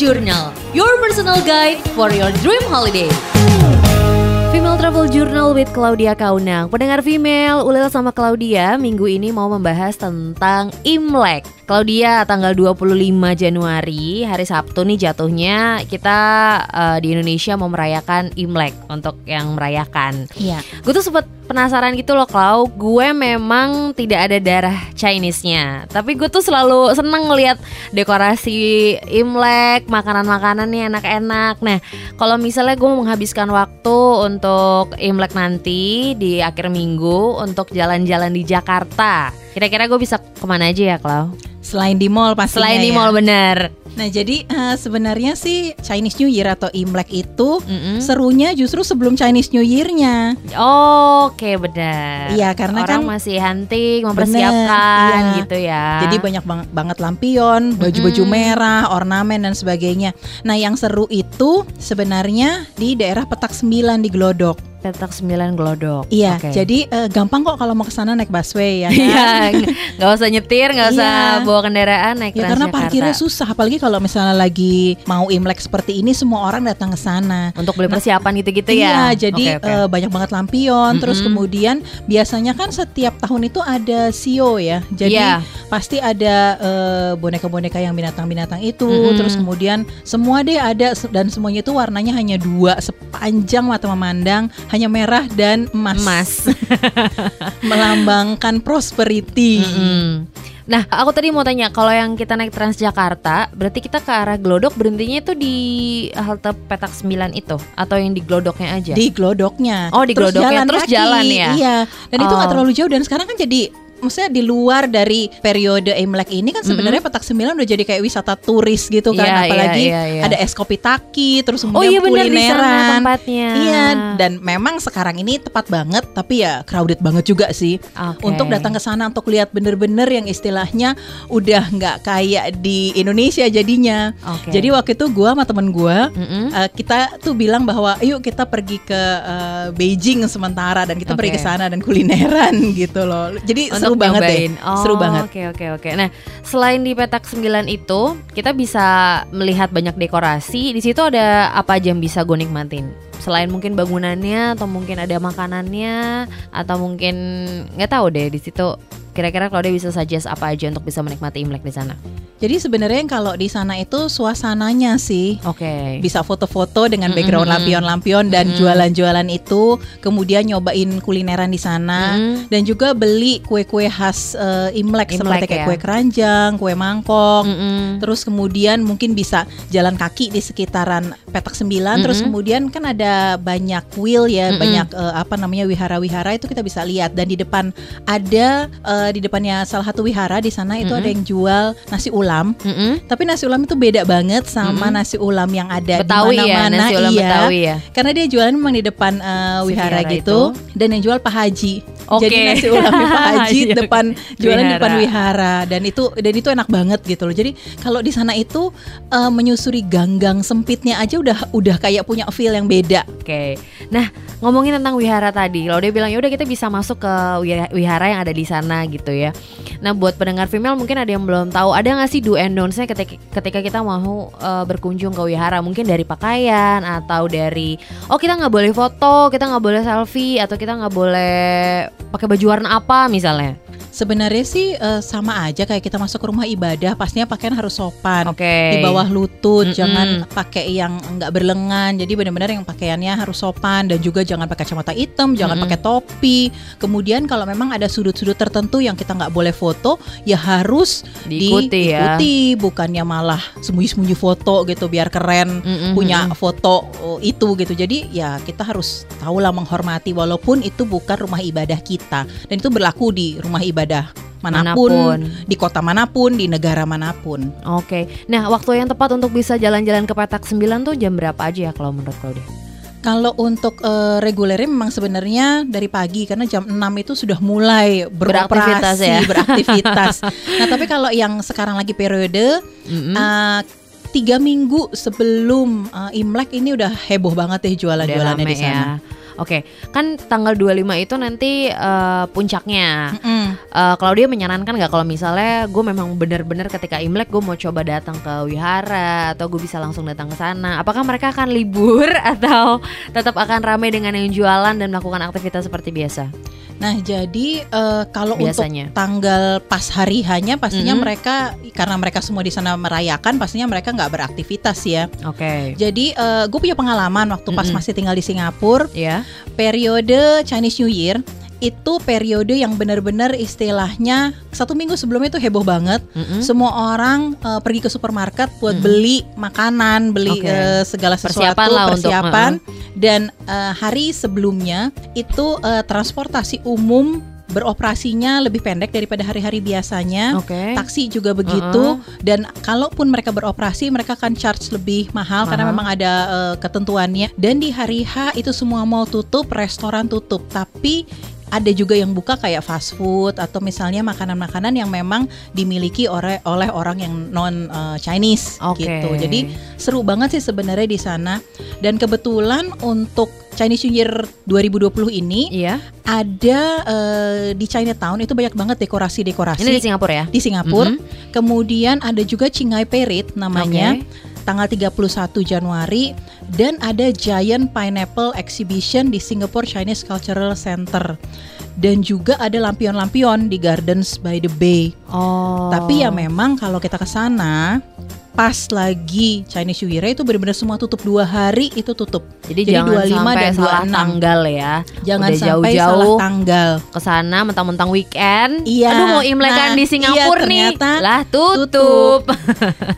Journal, your personal guide for your dream holiday. Female Travel Journal with Claudia Kaunang Pendengar female, Ulil sama Claudia minggu ini mau membahas tentang Imlek Claudia tanggal 25 Januari, hari Sabtu nih jatuhnya Kita uh, di Indonesia mau merayakan Imlek untuk yang merayakan. Iya. Gue tuh sempet penasaran gitu loh Clau. Gue memang tidak ada darah Chinese-nya. Tapi gue tuh selalu seneng ngeliat dekorasi Imlek Makanan-makanan nih enak-enak. Nah kalau misalnya gue menghabiskan waktu untuk Imlek nanti Di akhir minggu untuk jalan-jalan di Jakarta Kira-kira gue bisa ke mana aja ya Clau? Selain di mall pastinya Selain di ya. mall bener Nah jadi uh, sebenarnya sih Chinese New Year atau Imlek itu Mm-mm. serunya justru sebelum Chinese New Year-nya. Oke benar. Iya, karena Orang kan- masih hunting, mempersiapkan iya. gitu ya. Jadi banyak bang- banget lampion, baju-baju Mm-mm. merah, ornamen dan sebagainya. Nah yang seru itu sebenarnya di daerah Petak Sembilan di Glodok. Petak 9 glodok. Iya, Oke. jadi eh, gampang kok kalau mau ke sana naik busway ya. kan? Iya, nggak usah nyetir, nggak usah Iya. bawa kendaraan naik Ya karena parkirnya susah, apalagi kalau misalnya lagi mau Imlek seperti ini, semua orang datang ke sana. Untuk beli persiapan gitu-gitu ya. Iya, jadi Oke, oke. eh, banyak banget lampion. Terus Mm-mm. kemudian biasanya kan setiap tahun itu ada sio ya. Jadi Iya. pasti ada eh, boneka-boneka yang binatang-binatang itu. Mm-mm. Terus kemudian semua deh ada dan semuanya itu warnanya hanya dua sepanjang mata memandang, hanya merah dan emas. emas. Melambangkan prosperity. Mm-mm. Nah, aku tadi mau tanya, kalau yang kita naik Transjakarta, berarti kita ke arah Glodok berhentinya itu di halte petak 9 itu atau yang di Glodoknya aja? Di glodoknya. Oh, di glodoknya. Terus kaki. jalan ya? Iya. Dan itu Oh. nggak terlalu jauh dan sekarang kan jadi maksudnya di luar dari periode Imlek ini kan sebenarnya Petak Sembilan udah jadi kayak wisata turis gitu kan Iya, apalagi iya, iya, iya. ada es kopi taki terus oh iya kemudian di sana kulineran tempatnya. Iya, dan memang sekarang ini tepat banget, tapi ya crowded banget juga sih Oke. untuk datang ke sana untuk lihat bener-bener yang istilahnya udah nggak kayak di Indonesia jadinya. Oke. Jadi waktu itu gua sama temen gua Mm-mm. Uh, kita tuh bilang bahwa yuk kita pergi ke uh, Beijing sementara dan kita pergi Oke. ke sana dan kulineran gitu loh. Jadi seru banget nyobain. deh. seru Oh, banget. Oke oke oke. Nah, selain di petak 9 itu, kita bisa melihat banyak dekorasi. Di situ ada apa aja yang bisa gue nikmatin? Selain mungkin bangunannya atau mungkin ada makanannya atau mungkin nggak tahu deh di situ. Kira-kira kalau dia bisa suggest apa aja untuk bisa menikmati Imlek di sana? Jadi sebenarnya yang kalau di sana itu suasananya sih Oke. bisa foto-foto dengan background lampion-lampion dan Mm-mm. jualan-jualan itu, kemudian nyobain kulineran di sana Mm. dan juga beli kue-kue khas uh, Imlek, Imlek seperti kayak ya. kue keranjang, kue mangkok. Mm-mm. Terus kemudian mungkin bisa jalan kaki di sekitaran petak sembilan. Terus Mm-mm. kemudian kan ada banyak wheel ya, Mm-mm. banyak eh, apa namanya wihara-wihara itu kita bisa lihat. Dan di depan ada eh, di depannya salah satu wihara di sana itu Mm-mm. ada yang jual nasi ulam. Mm-mm. Tapi nasi ulam itu beda banget sama Mm-mm. nasi ulam yang ada Betawi di ya, mana-mana. nasi ulam iya. Betawi ya. Karena dia jualan memang di depan Si wihara wihara gitu dan yang jual Pak Haji. Oke. Jadi nasi ulam Pak Haji Iya. depan jualan di depan Wihara. wihara dan itu dan itu enak banget gitu loh. Jadi kalau di sana itu eh, menyusuri gang-gang sempitnya aja udah udah kayak punya feel yang beda. Oke. Nah, ngomongin tentang wihara tadi, kalau dia bilang ya udah kita bisa masuk ke wi- wihara yang ada di sana gitu ya. Nah, buat pendengar female mungkin ada yang belum tahu, ada nggak sih do and don'ts-nya ketika, ketika kita mau eh, berkunjung ke wihara? Mungkin dari pakaian atau dari oh kita nggak boleh foto, kita nggak boleh selfie atau kita nggak boleh pakai baju warna apa misalnya. Sebenarnya sih eh, sama aja kayak kita masuk ke rumah ibadah, pastinya pakaian harus sopan. Oke. Di bawah lutut, Mm-mm. jangan pakai yang enggak berlengan. Jadi benar-benar yang pakaiannya harus sopan dan juga jangan pakai kacamata hitam, jangan Mm-mm. pakai topi. Kemudian kalau memang ada sudut-sudut tertentu yang kita nggak boleh foto, ya harus Diikuti ya. diikuti, bukannya malah sembunyi-sembunyi foto gitu biar keren Mm-mm. punya foto oh, itu gitu. Jadi ya kita harus tahulah menghormati walaupun itu bukan rumah ibadah kita dan itu berlaku di rumah ibadah mana pun, Mana pun. di kota mana pun, di negara mana pun. Oke. Nah, waktu yang tepat untuk bisa jalan-jalan ke petak 9 tuh jam berapa aja ya kalau menurut Claudia? Kalau untuk eh, regulernya memang sebenarnya dari pagi karena jam 6 itu sudah mulai Beraktivitas beroperasi, ya. beraktivitas. nah, tapi kalau yang sekarang lagi periode Mm-mm. eh, tiga minggu sebelum eh, Imlek ini udah heboh banget Udah jualan-jualannya di sana. ya. Oke, kan tanggal 25 itu nanti eh, puncaknya. Mm-mm. Eh, Claudia menyarankan nggak kalau misalnya gue memang benar-benar ketika Imlek gue mau coba datang ke wihara atau gue bisa langsung datang ke sana. Apakah mereka akan libur atau tetap akan ramai dengan yang jualan dan melakukan aktivitas seperti biasa? Nah, jadi eh, kalau Biasanya. untuk tanggal pas hari hanya pastinya Mhm. mereka karena mereka semua di sana merayakan, pastinya mereka nggak beraktivitas ya. Oke. Jadi gue punya pengalaman waktu pas Mhm. masih tinggal di Singapura, Ya. periode Chinese New Year itu periode yang benar-benar istilahnya satu minggu sebelumnya itu heboh banget. Mm-mm. Semua orang eh, pergi ke supermarket buat Mm-mm. beli makanan, beli Oke. eh, segala sesuatu Persiapan lah untuk, persiapan. Dan eh, hari sebelumnya itu eh, transportasi umum beroperasinya lebih pendek daripada hari-hari biasanya. Oke. Taksi juga begitu dan kalaupun mereka beroperasi mereka akan charge lebih mahal, karena Mahal. memang ada eh, ketentuannya dan di hari H itu semua mall tutup, restoran tutup. Tapi ada juga yang buka kayak fast food atau misalnya makanan-makanan yang memang dimiliki oleh oleh orang yang non eh, Chinese Oke. gitu. Jadi seru banget sih sebenarnya di sana. Dan kebetulan untuk Chinese New Year 2020 ini Iya. ada eh, di Chinatown itu banyak banget dekorasi-dekorasi Ini di Singapura ya? di Singapura. Mhm. Kemudian ada juga Chingai Parade namanya Oke. Tanggal 31 Januari dan ada Giant Pineapple Exhibition di Singapore Chinese Cultural Center. Dan juga ada lampion-lampion di Gardens by the Bay. Oh. Tapi ya memang kalau kita ke sana pas lagi Chinese New Year itu benar-benar semua tutup dua hari itu tutup. Jadi, Jadi jangan 25 sampai dan salah 26. tanggal ya. Jangan Udah sampai jauh-jauh salah tanggal. ke sana mentang-mentang weekend. Iya. Aduh mau imlekan Nah, di Singapura iya, nih. Lah tutup.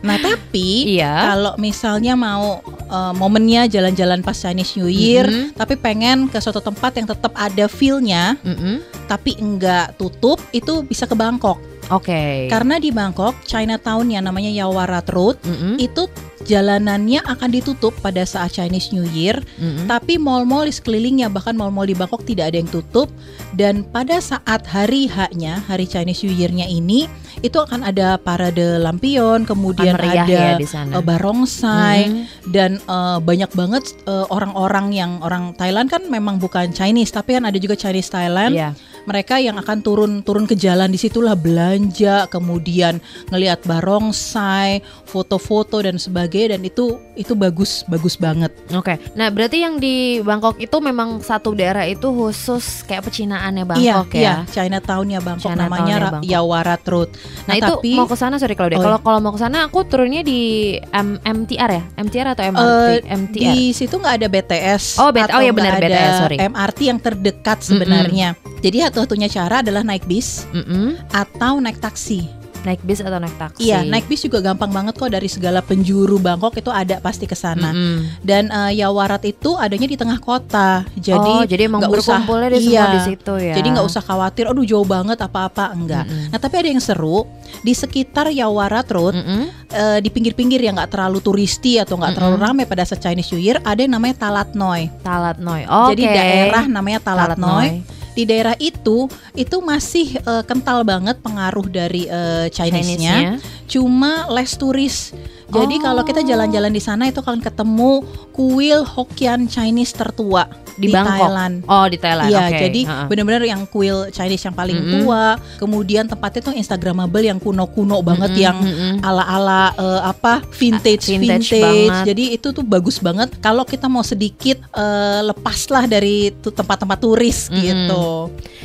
Nah tapi Iya. kalau misalnya mau uh, momennya jalan-jalan pas Chinese New Year, Mhm. tapi pengen ke suatu tempat yang tetap ada feel-nya, Mm-mm. tapi enggak tutup, itu bisa ke Bangkok. Oke. Karena di Bangkok, Chinatown yang namanya Yawarat Road, Mm-mm. itu jalanannya akan ditutup pada saat Chinese New Year, Mm-mm. tapi mall-mall di sekelilingnya bahkan mall-mall di Bangkok tidak ada yang tutup dan pada saat hari H-nya, hari Chinese New Year-nya ini itu akan ada parade lampion, kemudian Akan meriah ada ya di sana. eh, barongsai Mm-mm. dan eh, banyak banget eh, orang-orang yang orang Thailand kan memang bukan Chinese tapi kan ada juga Chinese Thailand Iya. Mereka yang akan turun turun ke jalan di situlah belanja kemudian ngelihat barongsai foto-foto dan sebagainya dan itu itu bagus bagus banget Oke. Nah, berarti yang di Bangkok itu memang satu daerah itu khusus kayak pecinaannya iya Bangkok iya ya. Chinatown-nya Bangkok Chinatown-nya namanya Ra- Bangkok. Yawarat Road Nah, itu tapi mau ke sana sorry Claudia. Oh, Kalau kalau mau ke sana aku turunnya di M- MTR ya? MTR atau MRT? eh, MTR. di situ nggak ada BTS Oh, B- atau oh, ya benar, BTS, sorry. MRT yang terdekat sebenarnya jadi satu-satunya cara adalah naik bis Mm-mm. atau naik taksi. Naik bis atau naik taksi? Iya, naik bis juga gampang banget kok dari segala penjuru Bangkok itu ada pasti ke sana. Mm-mm. Dan eh, Yawarat itu adanya di tengah kota. Jadi oh, jadi emang nggak usah- berkumpulnya deh semua iya. di situ ya. Jadi nggak usah khawatir, aduh jauh banget apa-apa enggak. Mm-mm. Nah tapi ada yang seru di sekitar Yawarat Road Mm-mm. eh, di pinggir-pinggir yang nggak terlalu turisti atau nggak terlalu Mm-mm. ramai pada saat Chinese New Year ada yang namanya Talatnoy. Talat Noi. Oke. Jadi daerah namanya Talatnoy. Talatnoy. Di daerah itu itu masih eh, kental banget pengaruh dari eh, Chinese-nya. Chinese-nya. Cuma less turis. Jadi Oh. kalau kita jalan-jalan di sana itu akan ketemu kuil Hokkien Chinese tertua Di di, Bangkok? Thailand. Oh, di Thailand. Iya, Oke. jadi Ha-ha. benar-benar yang kuil Chinese yang paling Mm-mm. tua. Kemudian tempatnya tuh instagramable yang kuno-kuno banget Mm-mm, yang mm-mm. ala-ala eh, apa vintage Vintage vintage. banget. Jadi itu tuh bagus banget. Kalau kita mau sedikit eh, lepaslah dari tuh tempat-tempat turis Mm-mm. gitu.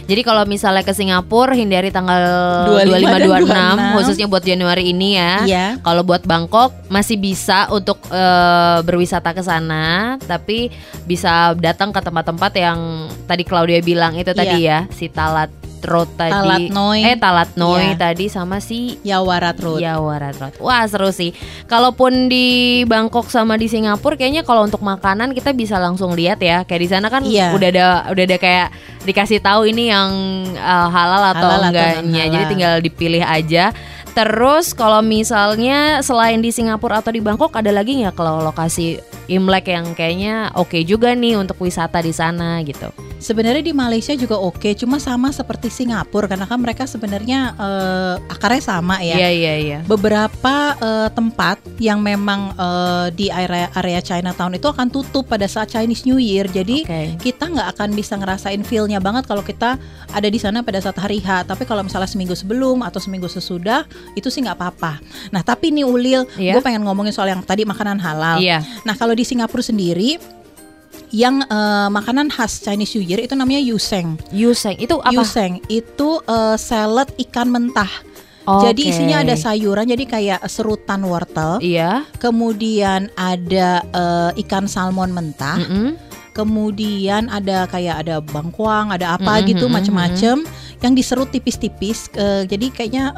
Jadi kalau misalnya ke Singapura hindari tanggal 25 25 dan 26 26. khususnya buat Januari ini ya. Iya. Kalau buat Bangkok masih bisa untuk eh, berwisata ke sana, tapi bisa datang ke tempat-tempat yang tadi Claudia bilang itu tadi ya, si Talat Road tadi. Talat Noi. Eh Talat Noi Iya. tadi sama si Yawarat Road. Yawarat Road. Wah seru sih. Kalaupun di Bangkok sama di Singapura, kayaknya kalau untuk makanan kita bisa langsung lihat ya. Kayak di sana kan Iya. udah ada udah ada kayak dikasih tahu ini yang eh, halal atau Halal atau enggaknya. non-halal. Jadi tinggal dipilih aja. Terus kalau misalnya selain di Singapura atau di Bangkok ada lagi nggak kalau lokasi Imlek yang kayaknya oke juga nih untuk wisata di sana gitu. Sebenarnya di Malaysia juga oke, cuma sama seperti Singapura karena kan mereka sebenarnya eh, akarnya sama ya. Iya iya iya. Beberapa eh, tempat yang memang eh, di area area Chinatown itu akan tutup pada saat Chinese New Year. Jadi Oke. kita nggak akan bisa ngerasain feel-nya banget kalau kita ada di sana pada saat hari H. Tapi kalau misalnya seminggu sebelum atau seminggu sesudah itu sih nggak apa-apa. Nah tapi nih Ulil, Iya. gue pengen ngomongin soal yang tadi makanan halal. Iya. Nah kalau di Singapura sendiri yang eh, makanan khas Chinese New Year itu namanya yuseng. Yuseng itu apa? Yuseng itu eh, salad ikan mentah. Oke. Jadi isinya ada sayuran, jadi kayak serutan wortel. Iya. Kemudian ada eh, ikan salmon mentah. Mm-mm. Kemudian ada kayak ada bangkuang, ada apa Mhm, gitu mhm, macem-macem yang diserut tipis-tipis. eh, jadi kayaknya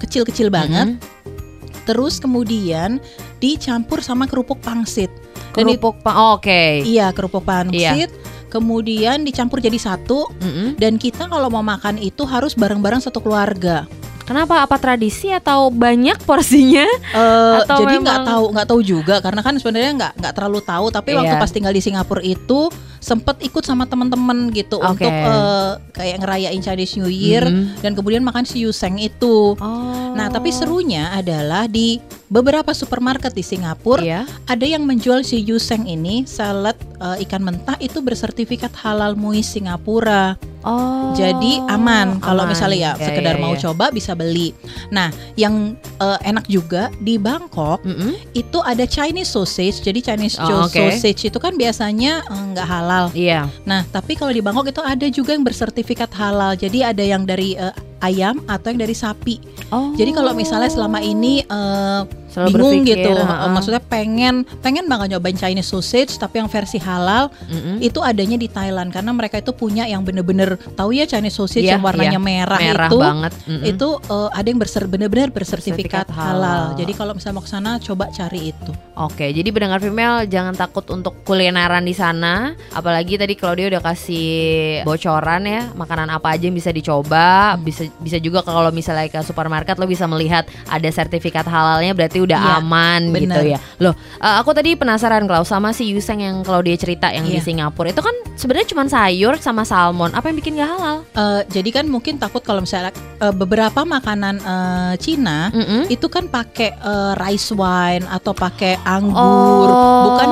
kecil-kecil banget. Mm-mm. Terus kemudian dicampur sama kerupuk pangsit. Kerupuk pa- oh, Oke. iya kerupuk pangsit. Kemudian dicampur jadi satu. Mm-mm. Dan kita kalau mau makan itu harus bareng-bareng satu keluarga. Kenapa? Apa tradisi atau banyak porsinya? Eh, Atau jadi nggak memang- tahu nggak tahu juga karena kan sebenarnya nggak nggak terlalu tahu tapi waktu Iya. pas tinggal di Singapura itu sempet ikut sama teman-teman gitu Oke. untuk eh, kayak ngerayain Chinese New Year Mhm. dan kemudian makan si yuseng itu. Oh. Nah tapi serunya adalah di beberapa supermarket di Singapura Iya. ada yang menjual si yuseng ini salad eh, ikan mentah itu bersertifikat halal MUI Singapura. Oh. Jadi aman kalau misalnya ya, Ya, sekedar ya, mau ya. coba bisa beli. Nah, yang eh, enak juga di Bangkok Mm-mm. itu ada Chinese sausage. Jadi Chinese Oh, oke. sausage itu kan biasanya eh, nggak halal. Iya. Nah, tapi kalau di Bangkok itu ada juga yang bersertifikat halal. Jadi ada yang dari eh, ayam atau yang dari sapi. Oh. Jadi kalau misalnya selama ini eh, Selalu bingung berpikir, gitu, eh, maksudnya pengen pengen banget nyobain Chinese sausage tapi yang versi halal Mm-mm. itu adanya di Thailand karena mereka itu punya yang bener-bener tahu ya Chinese sausage Iya, yang warnanya iya. merah, merah itu banget. Mm-mm. itu eh, ada yang berser bener-bener bersertifikat Sertifikat halal. halal. Jadi kalau misalnya mau ke sana coba cari itu. Oke, jadi pendengar female jangan takut untuk kulineran di sana. Apalagi tadi kalau dia udah kasih bocoran ya, makanan apa aja yang bisa dicoba. Bisa bisa juga kalau misalnya ke supermarket lo bisa melihat ada sertifikat halalnya berarti udah Iya, aman gitu bener. ya. Loh, eh, aku tadi penasaran kalau sama si Yuseng yang kalau dia cerita yang di Iya. Singapura itu kan sebenarnya cuma sayur sama salmon. Apa yang bikin gak halal? Eh, jadi kan mungkin takut kalau misalnya eh, beberapa makanan eh, Cina Mm-mm. itu kan pakai eh, rice wine atau pakai anggur, Oh, bukan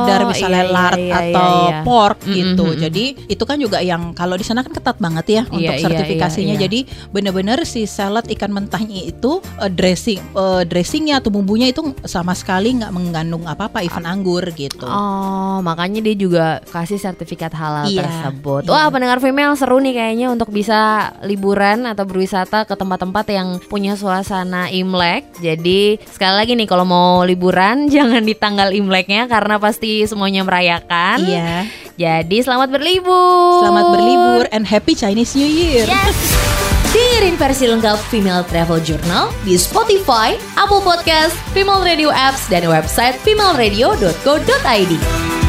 hanya sekedar misalnya iya, iya, lard iya, atau iya, iya. pork Mm, gitu. mm, mm. Jadi itu kan juga yang kalau di sana kan ketat banget ya Iya, untuk iya, sertifikasinya. iya, iya. Jadi bener-bener si salad ikan mentahnya itu eh, dressing eh, dressingnya atau bumbunya itu sama sekali nggak mengandung apa-apa, even anggur gitu. Oh, makanya dia juga kasih sertifikat halal Iya, tersebut. iya. Wah, pendengar female seru nih kayaknya untuk bisa liburan atau berwisata ke tempat-tempat yang punya suasana Imlek. Jadi, sekali lagi nih kalau mau liburan jangan di tanggal Imleknya karena pasti semuanya merayakan. Iya. Jadi, selamat berlibur. Selamat berlibur and happy Chinese New Year. Dengerin versi lengkap Female Travel Journal di Spotify, Apple Podcast, Female Radio Apps, dan website femaleradio.co.id.